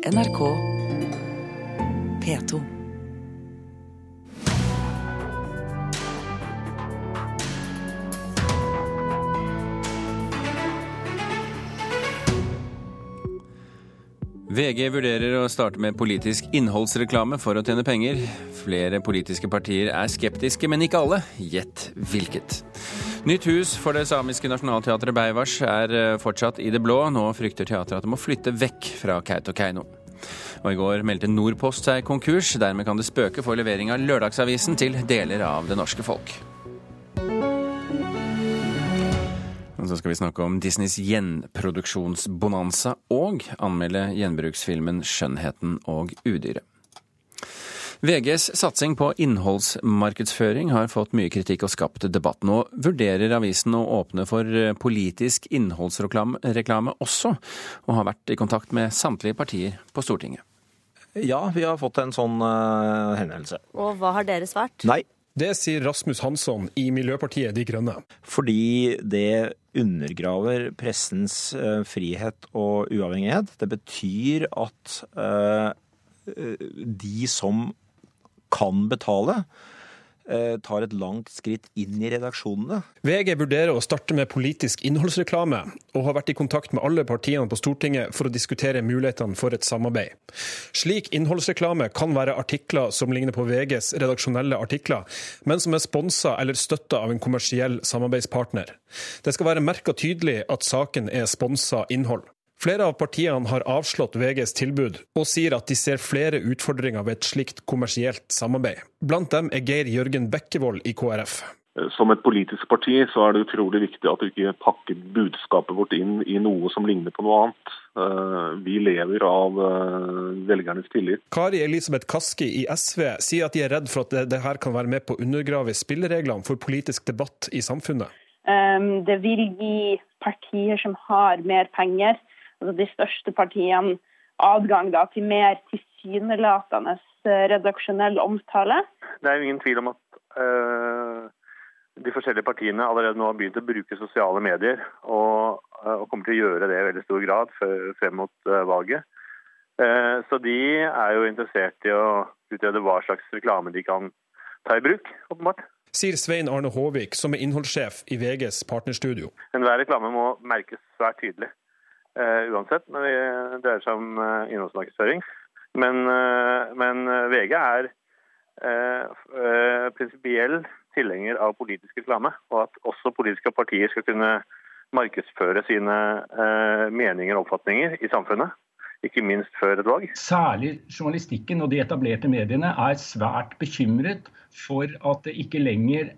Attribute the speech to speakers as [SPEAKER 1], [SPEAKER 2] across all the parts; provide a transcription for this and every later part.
[SPEAKER 1] NRK P2.
[SPEAKER 2] VG vurderer å starte med politisk innholdsreklame for å tjene penger. Flere politiske partier er skeptiske, men ikke alle. Gjett hvilket. Nytt hus for det samiske nasjonalteatret Beivars er eh, fortsatt i det blå. Nå frykter teatret at det må flytte vekk fra Kautokeino. Og I går meldte Nordpost seg konkurs. Dermed kan det spøke for levering av lørdagsavisen til deler av det norske folk. Og så skal vi snakke om Disneys gjenproduksjonsbonanza og anmelde gjenbruksfilmen 'Skjønnheten og udyret'. VGs satsing på innholdsmarkedsføring har fått mye kritikk og skapt debatt. Nå vurderer avisen å åpne for politisk innholdsreklame også, og har vært i kontakt med samtlige partier på Stortinget.
[SPEAKER 3] Ja, vi har fått en sånn uh, henvendelse.
[SPEAKER 4] Og hva har dere svart?
[SPEAKER 3] Nei.
[SPEAKER 5] Det sier Rasmus Hansson i Miljøpartiet De Grønne.
[SPEAKER 3] Fordi det undergraver pressens uh, frihet og uavhengighet. Det betyr at uh, de som kan betale, tar et langt skritt inn i redaksjonene.
[SPEAKER 5] VG vurderer å starte med politisk innholdsreklame, og har vært i kontakt med alle partiene på Stortinget for å diskutere mulighetene for et samarbeid. Slik innholdsreklame kan være artikler som ligner på VGs redaksjonelle artikler, men som er sponsa eller støtta av en kommersiell samarbeidspartner. Det skal være merka tydelig at saken er sponsa innhold. Flere av partiene har avslått VGs tilbud, og sier at de ser flere utfordringer ved et slikt kommersielt samarbeid. Blant dem er Geir Jørgen Bekkevold i KrF.
[SPEAKER 6] Som et politisk parti så er det utrolig viktig at vi ikke pakker budskapet vårt inn i noe som ligner på noe annet. Vi lever av velgernes tillit.
[SPEAKER 5] Kari Elisabeth Kaski i SV sier at de er redd for at det her kan være med på å undergrave spillereglene for politisk debatt i samfunnet.
[SPEAKER 7] Det vil gi partier som har mer penger, altså de største partiene, adgang da, til mer tilsynelatende redaksjonell omtale.
[SPEAKER 6] Det er jo ingen tvil om at uh, de forskjellige partiene allerede nå har begynt å bruke sosiale medier, og, uh, og kommer til å gjøre det i veldig stor grad frem mot uh, valget. Så de er jo interessert i å utrede hva slags reklame de kan ta i bruk, åpenbart.
[SPEAKER 5] Sier Svein Arne Håvik, som er innholdssjef i VGs partnerstudio.
[SPEAKER 6] Enhver reklame må merkes svært tydelig. Uh, uansett når det dreier seg om uh, innholdsmarkedsføring. Men, uh, men VG er prinsipiell tilhenger av politisk reklame, og at også politiske partier skal kunne markedsføre sine meninger og oppfatninger i samfunnet. Ikke minst før et valg.
[SPEAKER 8] Særlig journalistikken og de etablerte mediene er svært bekymret for at det ikke lenger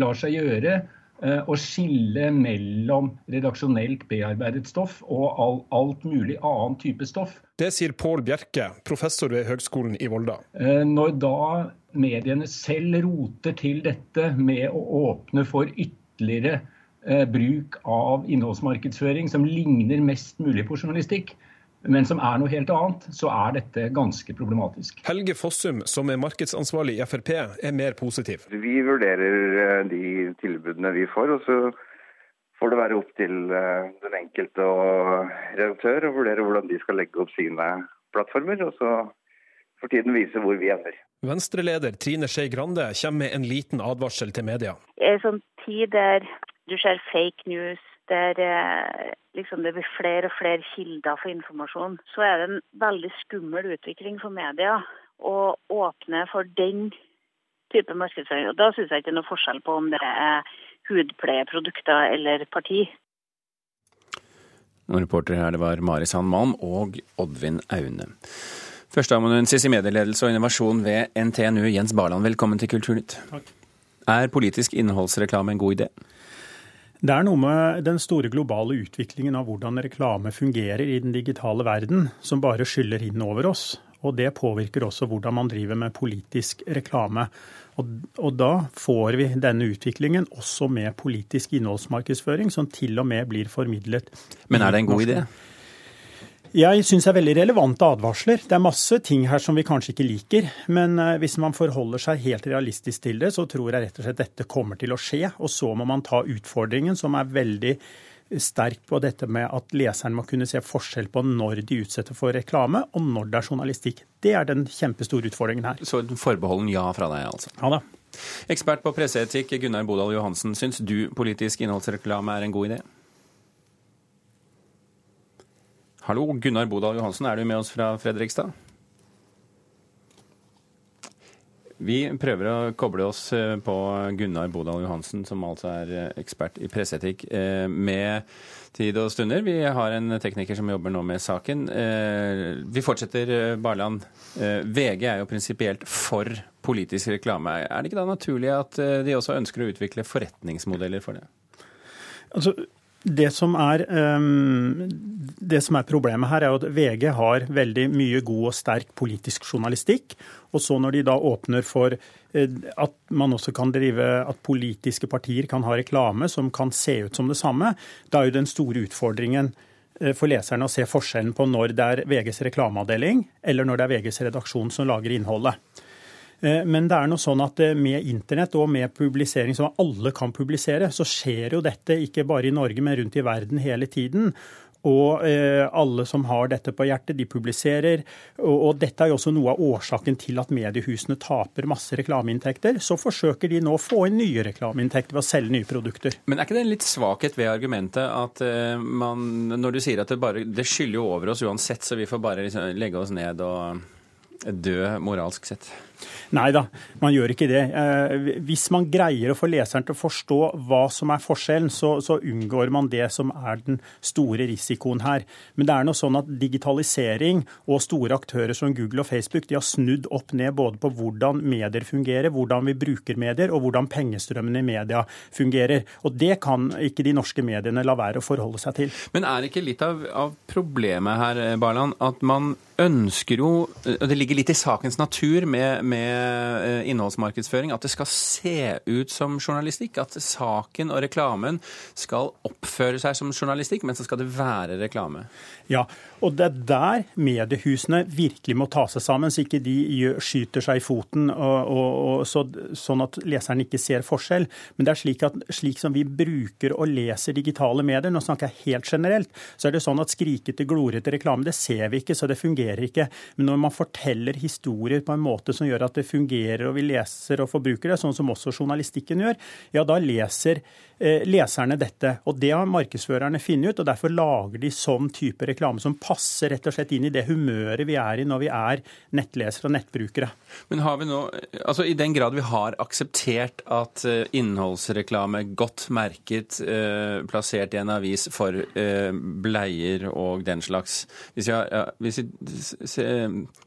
[SPEAKER 8] lar seg gjøre å skille mellom redaksjonelt bearbeidet stoff og all, alt mulig annen type stoff.
[SPEAKER 5] Det sier Pål Bjerke, professor ved Høgskolen i Volda.
[SPEAKER 8] Når da mediene selv roter til dette med å åpne for ytterligere bruk av innholdsmarkedsføring som ligner mest mulig på journalistikk, men som er noe helt annet, så er dette ganske problematisk.
[SPEAKER 5] Helge Fossum, som er markedsansvarlig i Frp, er mer positiv.
[SPEAKER 9] Vi vurderer de tilbudene vi får, og så får det være opp til den enkelte og redaktør å vurdere hvordan de skal legge opp sine plattformer. Og så får tiden vise hvor vi ender.
[SPEAKER 5] Venstre-leder Trine Skei Grande kommer med en liten advarsel til media.
[SPEAKER 7] I en sånn tid der du ser fake news, der liksom, det blir flere og flere kilder for informasjon, så er det en veldig skummel utvikling for media å åpne for den type markedsføring. Og Da syns jeg ikke det er noe forskjell på om det er hudpleieprodukter eller parti.
[SPEAKER 2] Og reporter her det var Mari Sand Malm og Oddvin Aune. Førsteamanuensis i medieledelse og innovasjon ved NTNU, Jens Barland, velkommen til Kulturnytt.
[SPEAKER 10] Takk.
[SPEAKER 2] Er politisk innholdsreklame en god idé?
[SPEAKER 10] Det er noe med den store globale utviklingen av hvordan reklame fungerer i den digitale verden, som bare skyller inn over oss. Og det påvirker også hvordan man driver med politisk reklame. Og, og da får vi denne utviklingen også med politisk innholdsmarkedsføring, som til og med blir formidlet.
[SPEAKER 2] Men er det en god idé?
[SPEAKER 10] Jeg syns er veldig relevante advarsler. Det er masse ting her som vi kanskje ikke liker. Men hvis man forholder seg helt realistisk til det, så tror jeg rett og slett dette kommer til å skje. Og så må man ta utfordringen, som er veldig sterk på dette med at leseren må kunne se forskjell på når de utsetter for reklame, og når det er journalistikk. Det er den kjempestore utfordringen her.
[SPEAKER 2] Så en forbeholden ja fra deg, altså?
[SPEAKER 10] Ja da.
[SPEAKER 2] Ekspert på presseetikk Gunnar Bodal Johansen, syns du politisk innholdsreklame er en god idé? Hallo, Gunnar Bodal Johansen, er du med oss fra Fredrikstad? Vi prøver å koble oss eh, på Gunnar Bodal Johansen, som altså er eh, ekspert i presseetikk, eh, med tid og stunder. Vi har en tekniker som jobber nå med saken. Vi fortsetter, Barland. VG er jo prinsipielt for politisk reklame. Er det ikke da naturlig at de også ønsker å utvikle forretningsmodeller for det?
[SPEAKER 10] Altså, det som, er, um, det som, er, problemet her, er at VG har veldig mye god og sterk politisk journalistikk. Og så når de da åpner for uh, at man også kan drive at politiske partier kan ha reklame som kan se ut som det samme, da er jo den store utfordringen uh, for leserne å se forskjellen på når det er VGs reklameavdeling, eller når det er VGs redaksjon som lager innholdet. Eh, men det er noe sånn at eh, med internett og med publisering som alle kan publisere, så skjer jo dette ikke bare i Norge, men rundt i verden hele tiden. Og eh, alle som har dette på hjertet, de publiserer. Og, dette er jo også noe av årsaken til at mediehusene taper masse reklameinntekter. Så forsøker de nå å få inn nye reklameinntekter ved å selge nye produkter.
[SPEAKER 2] Men er ikke det en litt svakhet ved argumentet at man, når du sier at det bare det skyller jo over oss uansett, så vi får bare liksom legge oss ned og dø moralsk sett?
[SPEAKER 10] Nei da, man gjør ikke det. Eh, hvis man greier å få leseren til å forstå hva som er forskjellen, så, så, unngår man det som er den store risikoen her. Men det er noe sånn at digitalisering og store aktører som Google og Facebook de har snudd opp ned både på hvordan medier fungerer, hvordan vi bruker medier, og hvordan pengestrømmene i media fungerer. Og det kan ikke de norske mediene la være å forholde seg til.
[SPEAKER 2] Men er ikke litt av, av problemet her, Barland, at man ønsker jo Det ligger litt i sakens natur med, med Eh, innholdsmarkedsføring at det skal se ut som journalistikk. At saken og reklamen skal oppføre seg som journalistikk, men så skal det være reklame.
[SPEAKER 10] Ja, og det er der mediehusene virkelig må ta seg sammen, så ikke de skyter seg i foten og, og, og så, sånn at leseren ikke ser forskjell. Men det er slik at slik som vi bruker og leser digitale medier, nå snakker jeg helt generelt, så er det sånn at skrikete, glorete reklame, det ser vi ikke, så det fungerer ikke. Men når man forteller historier på en måte som gjør at det fungerer, og vi leser og forbruker det, sånn som også journalistikken gjør, ja, da leser eh, leserne dette. Og det har markedsførerne funnet ut, og derfor lager de sånn type reklame som passer rett og slett inn i det humøret vi er i når vi er nettlesere og nettbrukere.
[SPEAKER 2] Men har vi nå, altså i den grad vi har akseptert at eh, innholdsreklame godt merket, eh, plassert i en avis for bleier og den slags hvis vi, har, hvis vi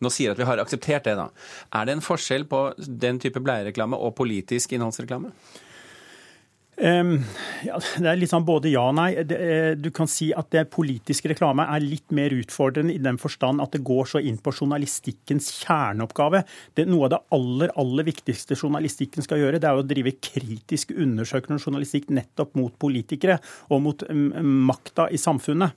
[SPEAKER 2] nå sier at vi har akseptert det, da. Er det forskjell forskjell på den type bleiereklame og politisk innholdsreklame?
[SPEAKER 10] Um, ja, det er litt sånn både ja og nei. Det, eh, du kan si at det politiske reklame er litt mer utfordrende i den forstand at det går så inn på journalistikkens kjerneoppgave. Det, noe av det aller aller viktigste journalistikken skal gjøre, det er å drive kritisk undersøkende journalistikk nettopp mot politikere og mot makta i samfunnet.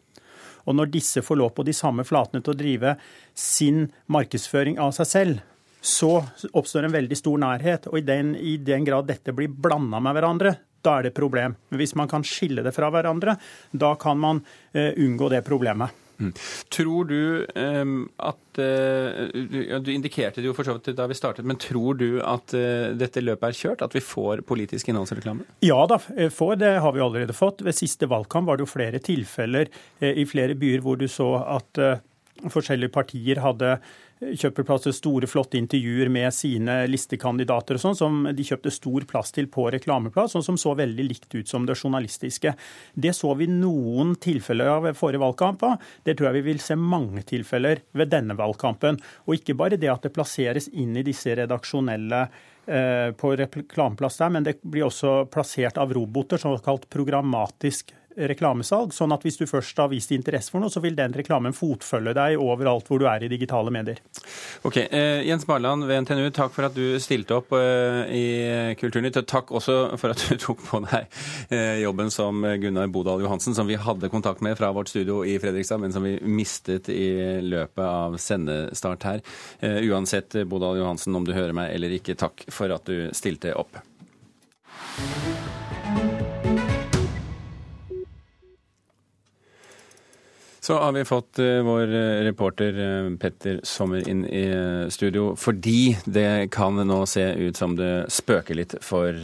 [SPEAKER 10] Og når disse får lov på de samme flatene til å drive sin markedsføring av seg selv, så oppstår en veldig stor nærhet. Og i den, i den grad dette blir blanda med hverandre, da er det et problem. Men hvis man kan skille det fra hverandre, da kan man eh, unngå det problemet. Mm.
[SPEAKER 2] Tror du um, at uh, Du indikerte det jo for så vidt da vi startet, men tror du at uh, dette løpet er kjørt? At vi får politisk innholdsreklame?
[SPEAKER 10] Ja da, får. Det har vi allerede fått. Ved siste valgkamp var det jo flere tilfeller i flere byer hvor du så at forskjellige partier hadde kjøper store, flotte intervjuer med sine listekandidater og sånn, som de kjøpte stor plass til på reklameplass, og som så veldig likt ut som det journalistiske. Det så vi noen tilfeller av forrige valgkamp. Det tror jeg vi vil se mange tilfeller ved denne valgkampen. Og ikke bare det at det plasseres inn i disse redaksjonelle eh, på reklameplass der, men det blir også plassert av roboter, såkalt programmatisk reklamesalg. Sånn at hvis du først har vist interesse for noe, så vil den reklamen fotfølge deg overalt hvor du er i digitale medier.
[SPEAKER 2] Ok, eh, Jens Barland ved NTNU, takk for at du stilte opp eh, i Kulturnytt. Og Takk også for at du tok på deg eh, jobben som Gunnar Bodal Johansen, som vi hadde kontakt med fra vårt studio i Fredrikstad, men som vi mistet i løpet av sendestart her. Uansett, Bodal Johansen, om du hører meg eller ikke, takk for at du stilte opp. Så har vi fått uh, vår uh, reporter uh, Petter Sommer inn i studio fordi det kan nå se ut som det spøker litt for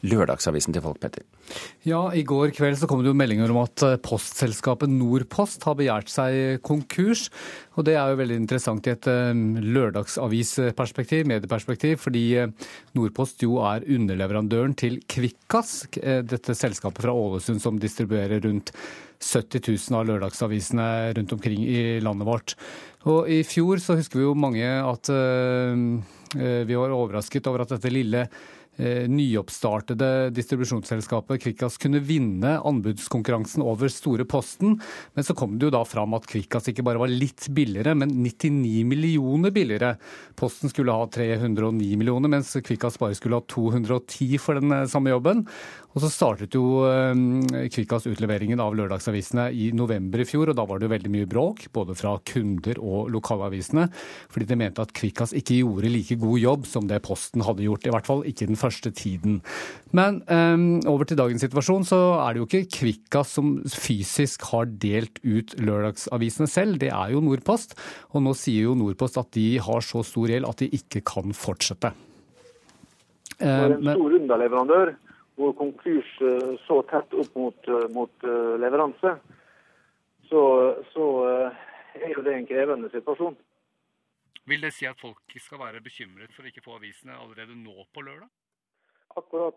[SPEAKER 2] lørdagsavisen til folk, Petter.
[SPEAKER 1] Ja, i går kveld så kom det jo meldinger om at postselskapet Nordpost har begjært seg konkurs. Og det er jo veldig interessant i et lørdagsavisperspektiv, medieperspektiv, fordi Nordpost jo er underleverandøren til Kvikkas, dette selskapet fra Ålesund som distribuerer rundt 70 000 av lørdagsavisene rundt omkring i landet vårt. Og I fjor så husker vi jo mange at vi var overrasket over at dette lille nyoppstartede distribusjonsselskapet Kvikkas kunne vinne anbudskonkurransen over Store Posten. Men så kom det jo da fram at Kvikkas ikke bare var litt billigere, men 99 millioner billigere. Posten skulle ha 309 millioner, mens Kvikkas bare skulle ha 210 for den samme jobben. Og så startet jo eh, Kvikkas utleveringen av lørdagsavisene i november i fjor, og da var det jo veldig mye bråk, både fra kunder og lokalavisene, fordi de mente at Kvikkas ikke gjorde like god jobb som det Posten hadde gjort, i hvert fall ikke den første tiden. Men um, over til dagens situasjon, så er det jo ikke Kvikkas som fysisk har delt ut lørdagsavisene selv, det er jo Nordpost. Og nå sier jo Nordpost at de har så stor gjeld at de ikke kan fortsette.
[SPEAKER 4] Det er en stor underleverandør hvor konkurs eh, så tett opp mot, eh, mot eh, leveranse, så, så, er jo det en krevende situasjon.
[SPEAKER 1] Vil det si at folk skal være bekymret for å ikke få avisene allerede nå på lørdag?
[SPEAKER 4] Akkurat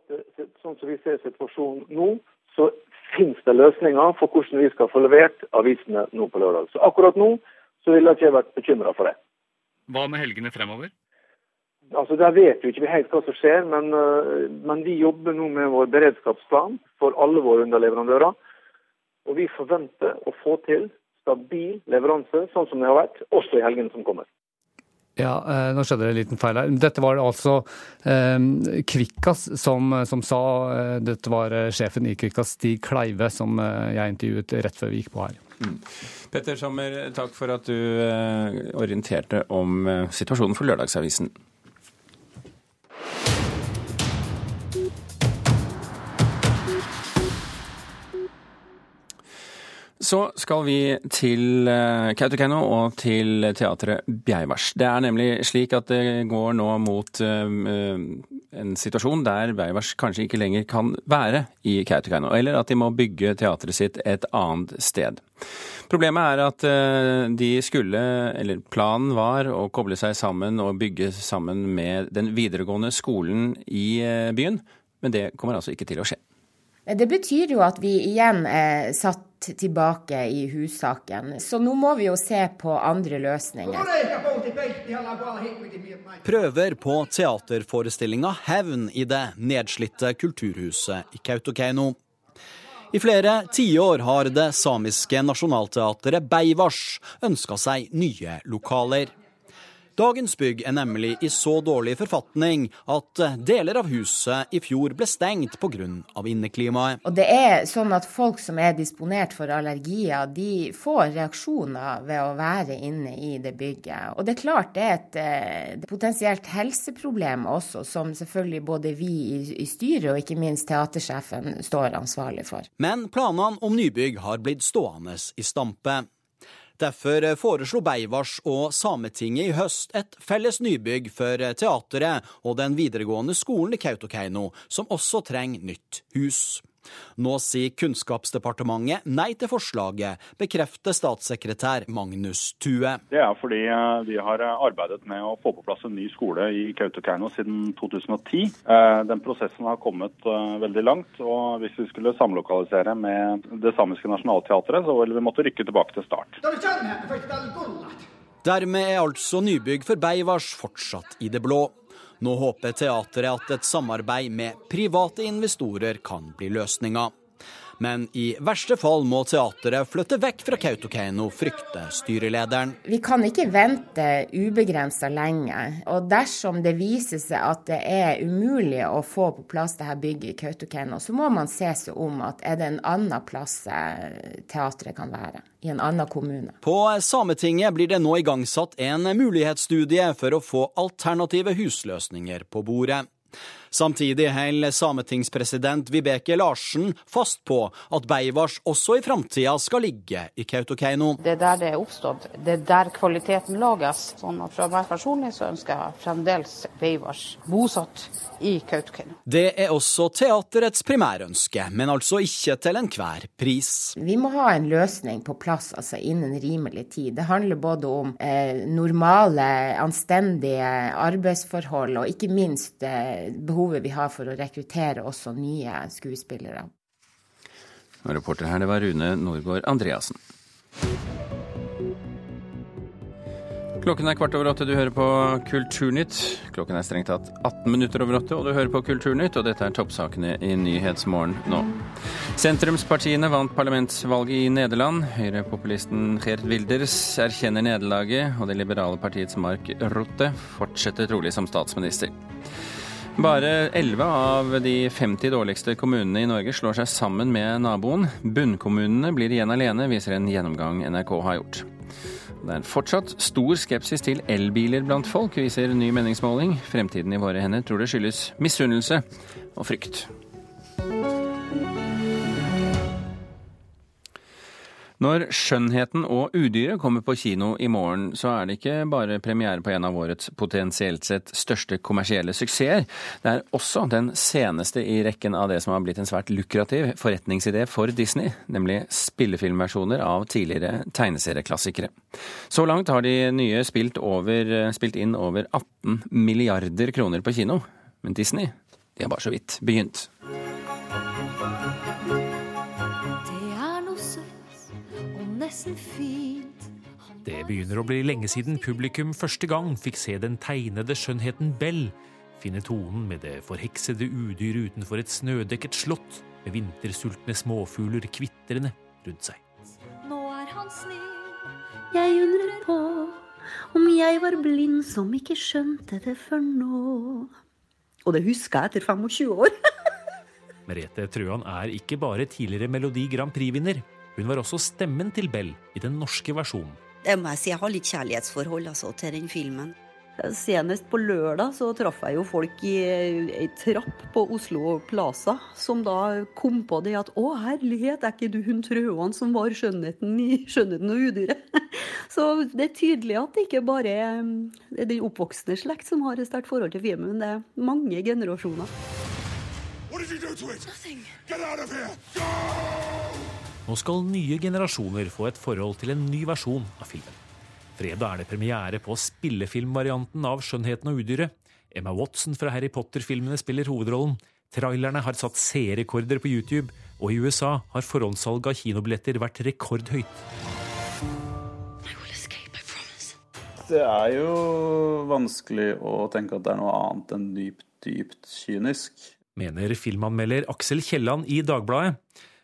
[SPEAKER 4] sånn som vi ser situasjonen nå, så finnes det løsninger for hvordan vi skal få levert avisene nå på lørdag. Så akkurat nå så ville jeg ikke vært bekymra for det.
[SPEAKER 1] Hva med helgene fremover?
[SPEAKER 4] Altså, Der vet jo ikke vi helt hva som skjer, men, eh, men, vi jobber nå med vår beredskapsplan for alle våre underleverandører. Og vi forventer å få til stabil leveranse, sånn som det har vært, også i helgene som kommer.
[SPEAKER 1] Ja, eh, nå skjedde det en liten feil her. Dette var altså eh, Kvikkas som, som, sa eh, Dette var eh, sjefen i Kvikkas, Stig Kleive, som jeg intervjuet rett før vi gikk på her. Mm.
[SPEAKER 2] Petter Sommer, takk for at du orienterte om situasjonen for Lørdagsavisen. Så skal vi til eh, Kautokeino og til teatret Beivars. Det er nemlig slik at det går nå mot eh, en situasjon der Beivers kanskje ikke lenger kan være i Kautokeino, eller at de må bygge teatret sitt et annet sted. Problemet er at eh, de skulle, eller planen var, å koble seg sammen og bygge sammen med den videregående skolen i byen, men det kommer altså ikke til å skje.
[SPEAKER 11] Det betyr jo at vi igjen er satt tilbake i hussaken. Så nå må vi jo se på andre løsninger.
[SPEAKER 12] Prøver på teaterforestillinga 'Hevn' i det nedslitte kulturhuset i Kautokeino. I flere tiår har det samiske nasjonalteatret Beivars ønska seg nye lokaler. Dagens bygg er nemlig i så dårlig forfatning at deler av huset i fjor ble stengt pga. inneklimaet.
[SPEAKER 11] Og det er sånn at Folk som er disponert for allergier, de får reaksjoner ved å være inne i det bygget. Og det er klart det er et, et eh, potensielt helseproblem også, som selvfølgelig både vi i, i styret og ikke minst teatersjefen står ansvarlig for.
[SPEAKER 12] Men planene om nybygg har blitt stående i stampe. Derfor foreslo Beivars og Sametinget i høst et felles nybygg for teateret og den videregående skolen i Kautokeino, som også trenger nytt hus. Nå sier Kunnskapsdepartementet nei til forslaget, bekrefter statssekretær Magnus Tue.
[SPEAKER 13] Det er fordi eh, vi har arbeidet med å få på plass en ny skole i Kautokeino siden 2010. Eh, den prosessen har kommet eh, veldig langt, og hvis vi skulle samlokalisere med det samiske nasjonalteatret, så ville vi måtte rykke tilbake til start.
[SPEAKER 12] Dermed er altså nybygg for Beivars fortsatt i det blå. Nå håper teateret at et samarbeid med private investorer kan bli løsninga. Men i verste fall må teatret flytte vekk fra Kautokeino, frykter styrelederen.
[SPEAKER 11] Vi kan ikke vente ubegrensa lenge. Og dersom det viser seg at det er umulig å få på plass dette bygget i Kautokeino, så må man se seg om at er det en annen plass eh, teatret kan være. I en annen kommune.
[SPEAKER 12] På Sametinget blir det nå igangsatt en mulighetsstudie for å få alternative husløsninger på bordet. Samtidig holder sametingspresident Vibeke Larsen fast på at Beivars også i framtida skal ligge i Kautokeino.
[SPEAKER 14] Det er der det er oppstått, det er der kvaliteten lages. Sånn at fra meg personlig så ønsker jeg fremdeles Beivars bosatt i Kautokeino.
[SPEAKER 12] Det er også teaterets primærønske, men altså ikke til enhver pris.
[SPEAKER 11] Vi må ha en løsning på plass altså innen rimelig tid. Det handler både om eh, normale, anstendige arbeidsforhold, og ikke minst eh, behovet vi har for å rekruttere også nye skuespillere.
[SPEAKER 2] Reporter her, det var Rune Norgård Andreassen. Klokken er kvart over åtte, du hører på Kulturnytt. Klokken er strengt tatt 18 minutter over åtte, og du hører på Kulturnytt, og dette er toppsakene i Nyhetsmorgen nå. Sentrumspartiene vant parlamentsvalget i Nederland. Høyrepopulisten Geert Wilders erkjenner nederlaget, og det liberale partiets Mark Rotte fortsetter trolig som statsminister. Bare 11 av de 50 dårligste kommunene i Norge slår seg sammen med naboen. Bunnkommunene blir igjen alene, viser en gjennomgang NRK har gjort. Det er fortsatt stor skepsis til elbiler blant folk, viser ny meningsmåling. Fremtiden i våre hender tror det skyldes misunnelse og frykt. Når 'Skjønnheten og udyret' kommer på kino i morgen, så er det ikke bare premiere på en av årets potensielt sett største kommersielle suksesser. Det er også den seneste i rekken av det som har blitt en svært lukrativ forretningsidé for Disney, nemlig spillefilmversjoner av tidligere tegneserieklassikere. Så langt har de nye spilt, over, spilt inn over 18 milliarder kroner på kino. Men Disney, de har bare så vidt begynt.
[SPEAKER 15] Det begynner å bli lenge siden publikum første gang fikk se den tegnede skjønnheten Bell finne tonen med det forheksede udyret utenfor et snødekket slott med vintersultne småfugler kvitrende rundt seg.
[SPEAKER 16] Nå er han snill, jeg undrer på om jeg var blind som ikke skjønte det før nå. Og det husker jeg etter 25 år.
[SPEAKER 15] Merete Trøan er ikke bare tidligere Melodi Grand Prix-vinner. Hun var også stemmen til Bell i den norske versjonen.
[SPEAKER 17] Jeg må si jeg har litt kjærlighetsforhold altså, til den filmen.
[SPEAKER 16] Senest på lørdag så traff jeg jo folk i ei trapp på Oslo Plaza, som da kom på det at å herlighet, er ikke du hun Trøan som var skjønnheten i 'Skjønnheten og udyret'? Så det er tydelig at det ikke bare er den oppvoksende slekt som har et sterkt forhold til filmen, men det er mange generasjoner. What did you do to it?
[SPEAKER 15] Nothing. Get out of here! Go! Nå skal nye generasjoner få et forhold til en ny versjon av filmen. Fredag er det premiere på spillefilmvarianten av 'Skjønnheten og udyret'. Emma Watson fra Harry Potter-filmene spiller hovedrollen. Trailerne har satt seerrekorder på YouTube, og i USA har forhåndssalget av kinobilletter vært rekordhøyt.
[SPEAKER 18] Det er jo vanskelig å tenke at det er noe annet enn dypt, dypt kynisk.
[SPEAKER 15] Mener filmanmelder Aksel Kielland i Dagbladet.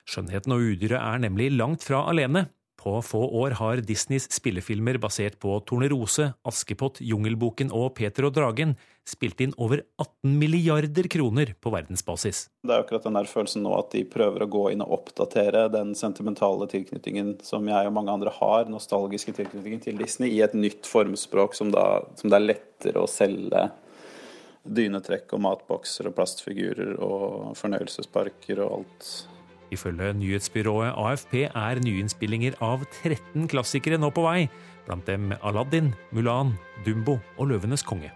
[SPEAKER 15] Skjønnheten og udyret er nemlig langt fra alene. På få år har Disneys spillefilmer basert på Tornerose, Askepott, Jungelboken og Peter og Dragen spilt inn over 18 milliarder kroner på verdensbasis.
[SPEAKER 18] Det er akkurat den der følelsen nå at de prøver å gå inn og oppdatere den sentimentale tilknytningen som jeg og mange andre har, nostalgiske tilknytningen til Disney, i et nytt formspråk som, da, som det er lettere å selge dynetrekk og matbokser og plastfigurer og fornøyelsesparker og alt
[SPEAKER 15] Ifølge nyhetsbyrået AFP er nyinnspillinger av 13 klassikere nå på vei, blant dem Aladdin, Mulan, Dumbo og Løvenes konge.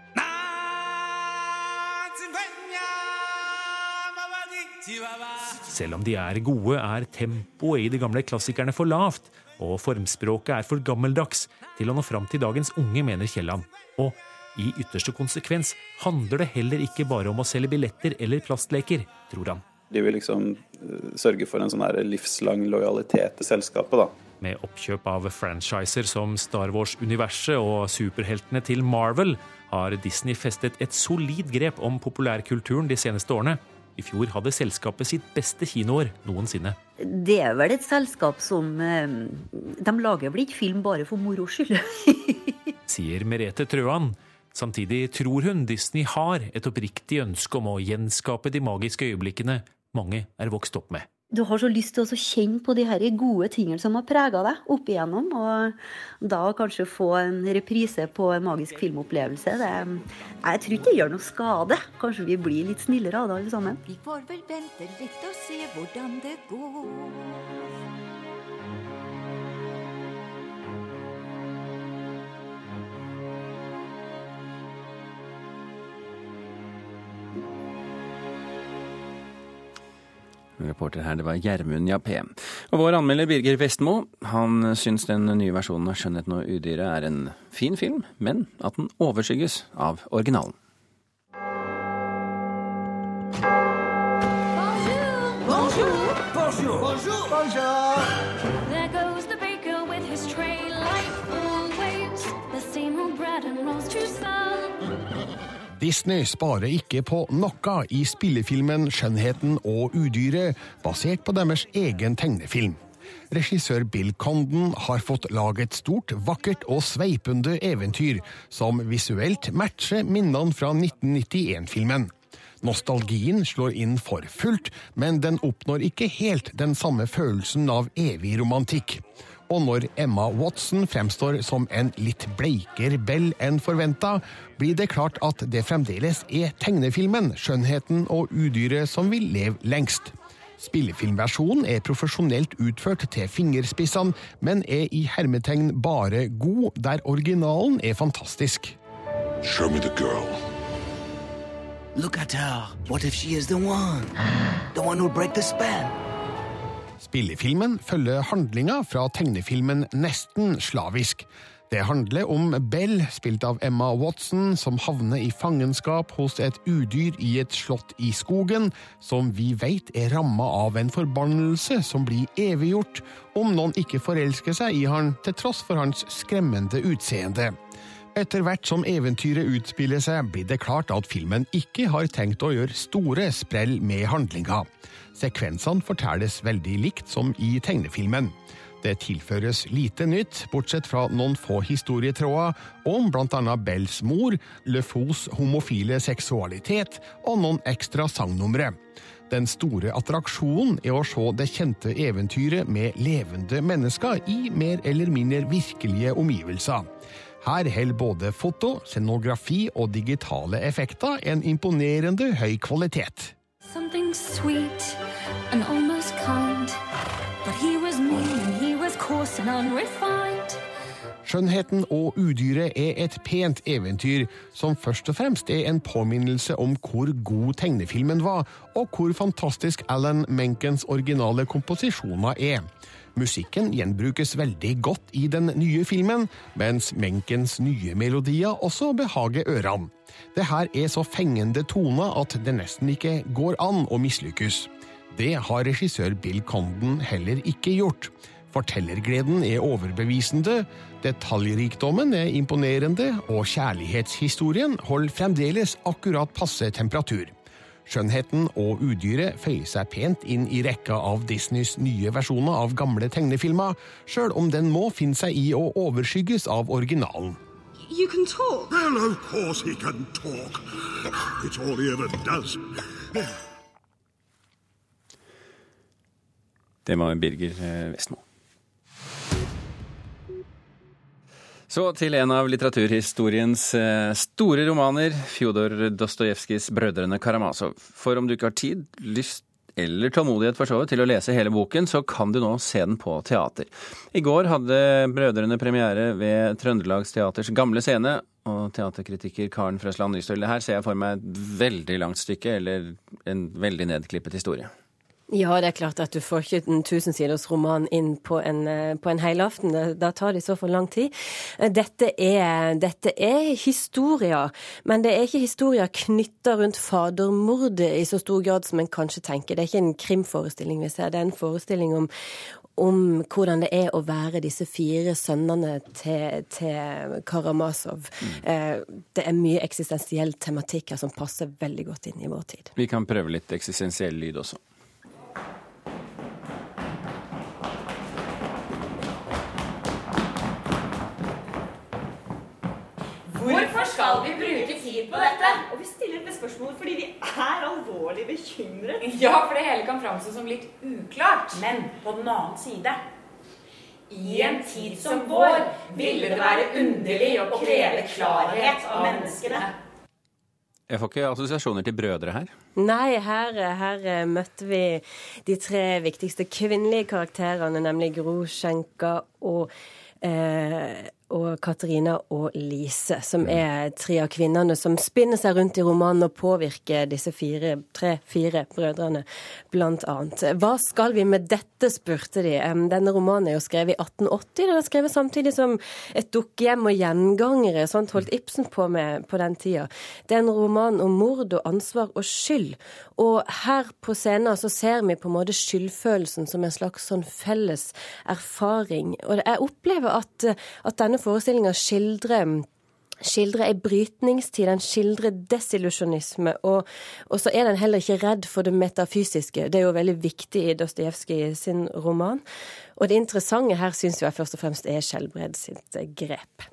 [SPEAKER 15] Selv om de er gode, er tempoet i de gamle klassikerne for lavt, og formspråket er for gammeldags til å nå fram til dagens unge, mener Kielland. Og i ytterste konsekvens handler det heller ikke bare om å selge billetter eller plastleker, tror han.
[SPEAKER 18] De vil liksom eh, sørge for en sånn livslang lojalitet til selskapet, da.
[SPEAKER 15] Med oppkjøp av franchiser som Star Wars-universet og superheltene til Marvel har Disney festet et solid grep om populærkulturen de seneste årene. I fjor hadde selskapet sitt beste kinoår noensinne.
[SPEAKER 16] Det er vel et selskap som eh, De lager vel ikke film bare for moro skyld?
[SPEAKER 15] Sier Merete Trøan. Samtidig tror hun Disney har et oppriktig ønske om å gjenskape de magiske øyeblikkene mange er vokst opp med.
[SPEAKER 16] du har så lyst til å kjenne på de her gode tingene som har prega deg opp igjennom. Og da kanskje få en reprise på en magisk filmopplevelse. Det, jeg tror ikke det gjør noe skade. Kanskje vi blir litt snillere av det alle sammen.
[SPEAKER 19] Vi får vel vente litt og se hvordan det går.
[SPEAKER 2] Reporter her, det var Gjermund Jappé. Og vår anmelder Birger Vestmo han syns den nye versjonen av 'Skjønnheten og udyret' er en fin film, men at den overskygges av originalen.
[SPEAKER 19] Bonjour!
[SPEAKER 20] Bonjour! Bonjour! Bonjour!
[SPEAKER 19] There goes the baker with his tray
[SPEAKER 21] Disney sparer ikke på noe i spillefilmen 'Skjønnheten og udyret', basert på deres egen tegnefilm. Regissør Bill Condon har fått lage et stort, vakkert og sveipende eventyr som visuelt matcher minnene fra 1991-filmen. Nostalgien slår inn for fullt, men den oppnår ikke helt den samme følelsen av evig romantikk. Og når Emma Watson fremstår som en litt bleikere Bell enn forventa, blir det klart at det fremdeles er tegnefilmen 'Skjønnheten og udyret' som vil leve lengst. Spillefilmversjonen er profesjonelt utført til fingerspissene, men er i hermetegn bare god, der originalen er fantastisk.
[SPEAKER 22] Show me the girl.
[SPEAKER 20] Look at her. What if she is the one? The one who'll break the spell?
[SPEAKER 21] Spillefilmen følger handlinga fra tegnefilmen nesten slavisk. Det handler om Bell, spilt av Emma Watson, som havner i fangenskap hos et udyr i et slott i skogen, som vi vet er ramma av en forbannelse som blir eviggjort om noen ikke forelsker seg i han til tross for hans skremmende utseende. Etter hvert som eventyret utspiller seg, blir det klart at filmen ikke har tenkt å gjøre store sprell med handlinga. Sekvensene fortelles veldig likt som i tegnefilmen. Det tilføres lite nytt, bortsett fra noen få historietråder om bl.a. Bells mor, LeFous homofile seksualitet og noen ekstra sangnumre. Den store attraksjonen er å se det kjente eventyret med levende mennesker i mer eller mindre virkelige omgivelser. Her holder både foto, scenografi og digitale effekter en imponerende høy kvalitet.
[SPEAKER 19] Something sweet and almost kind. But he was mean and he was coarse and unrefined.
[SPEAKER 21] Skjønnheten og udyret er et pent eventyr som først og fremst er en påminnelse om hvor god tegnefilmen var, og hvor fantastisk Alan Menkens originale komposisjoner er. Musikken gjenbrukes veldig godt i den nye filmen, mens Menkens nye melodier også behager ørene. Det her er så fengende toner at det nesten ikke går an å mislykkes. Det har regissør Bill Condon heller ikke gjort. Fortellergleden er overbevisende, detaljrikdommen er imponerende, og kjærlighetshistorien holder fremdeles akkurat passe temperatur. Skjønnheten og udyret føyer seg pent inn i rekka av Disneys nye versjoner av gamle tegnefilmer, sjøl om den må finne seg i å overskygges av originalen.
[SPEAKER 22] You can talk. Well, of course he can talk. It's all he ever does.
[SPEAKER 2] Det var Birger eh, Vestmo. Så til en av litteraturhistoriens eh, store romaner, Fjodor Dostojevskijs 'Brødrene Karamazov'. For om du ikke har tid, lyst eller tålmodighet for så vidt til å lese hele boken, så kan du nå se den på teater. I går hadde Brødrene premiere ved Trøndelagsteaters gamle scene, og teaterkritiker Karen Frøsland Nystøl, her ser jeg for meg et veldig langt stykke, eller en veldig nedklippet historie.
[SPEAKER 23] Ja, det er klart at du får ikke en tusensiders roman inn på en, eh, på en helaften. Da tar det i så fall lang tid. Eh, dette er, dette er historier, men det er ikke historier knytta rundt fadermordet i så stor grad som en kanskje tenker. Det er ikke en krimforestilling vi ser, det er en forestilling om, om hvordan det er å være disse fire sønnene til, til Karamazov. Mm. Det er mye eksistensiell tematikk her som passer veldig godt inn i vår tid.
[SPEAKER 2] Vi kan prøve litt eksistensiell lyd også.
[SPEAKER 24] Skal vi bruke tid på dette? Og vi stiller med spørsmål fordi vi er alvorlig bekymret.
[SPEAKER 25] Ja, for det hele kan framstå som litt uklart.
[SPEAKER 24] Men på den annen side i en tid som vår ville det være underlig å kreve klarhet av menneskene.
[SPEAKER 2] Jeg får ikke assosiasjoner til brødre her.
[SPEAKER 23] Nei, her, her eh, møtte vi de tre viktigste kvinnelige karakterene, nemlig Gro Schenka og eh, og Katarina og Lise, som er tre av kvinnene som spinner seg rundt i romanen og påvirker disse fire, tre-fire brødrene, blant annet. Hva skal vi med dette, spurte de. Denne romanen er jo skrevet i 1880. Den er skrevet samtidig som et dukkehjem og gjengangere. Sånt holdt Ibsen på med på den tida. Det er en roman om mord og ansvar og skyld. Og her på scenen så ser vi på en måte skyldfølelsen som en slags sånn felles erfaring. Og jeg opplever at, at denne forestillinga skildrer skildrer ei brytningstid, den skildrer desillusjonisme, og, og, så er den heller ikke redd for det metafysiske. Det er jo veldig viktig i Dostojevskij sin roman. Og det interessante her syns jeg først og fremst er Skjelbred sitt grep.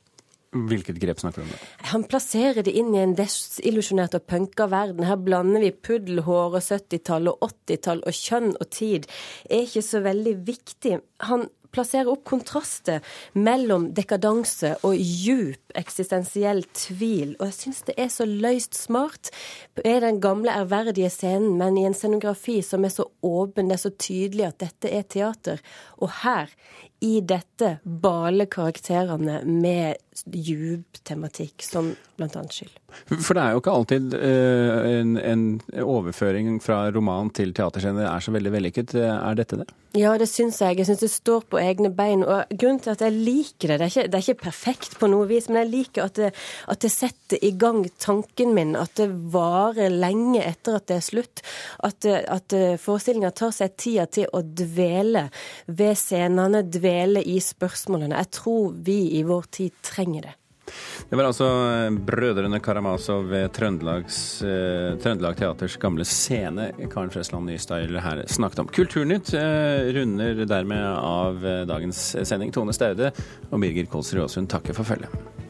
[SPEAKER 2] Hvilket grep snakker du om? da?
[SPEAKER 23] Han plasserer det inn i en desillusjonert og punka verden. Her blander vi puddelhår og 70-tall og 80-tall, og kjønn og tid er ikke så veldig viktig. Han plassere opp kontraster mellom dekadanse og djup eksistensiell tvil. Og jeg syns det er så løyst smart. Det er den gamle, ærverdige scenen, men i en scenografi som er så åpen, det er så tydelig at dette er teater. Og her, i dette, baler karakterene med djup tematikk, som bl.a. skyld.
[SPEAKER 2] For det er jo ikke alltid uh, en, en, overføring fra roman til teaterscene er så veldig vellykket. Er dette det?
[SPEAKER 23] Ja, det syns jeg. Jeg syns det står på egne bein. Og grunnen til at jeg liker det, det er ikke, det er ikke perfekt på noe vis, men jeg liker at det, at det, setter i gang tanken min. At det varer lenge etter at det er slutt. At, at forestillinga tar seg tida til å dvele ved scenene, dvele i spørsmålene. Jeg tror vi i vår tid trenger det.
[SPEAKER 2] Det var altså eh, brødrene Karamazov ved Trøndelags, eh, Trøndelag Teaters gamle scene Karen Fresland Nystyle her snakket om. Kulturnytt eh, runder dermed av eh, dagens sending. Tone Staude og Birger Kolsrud Aasund takker for følget.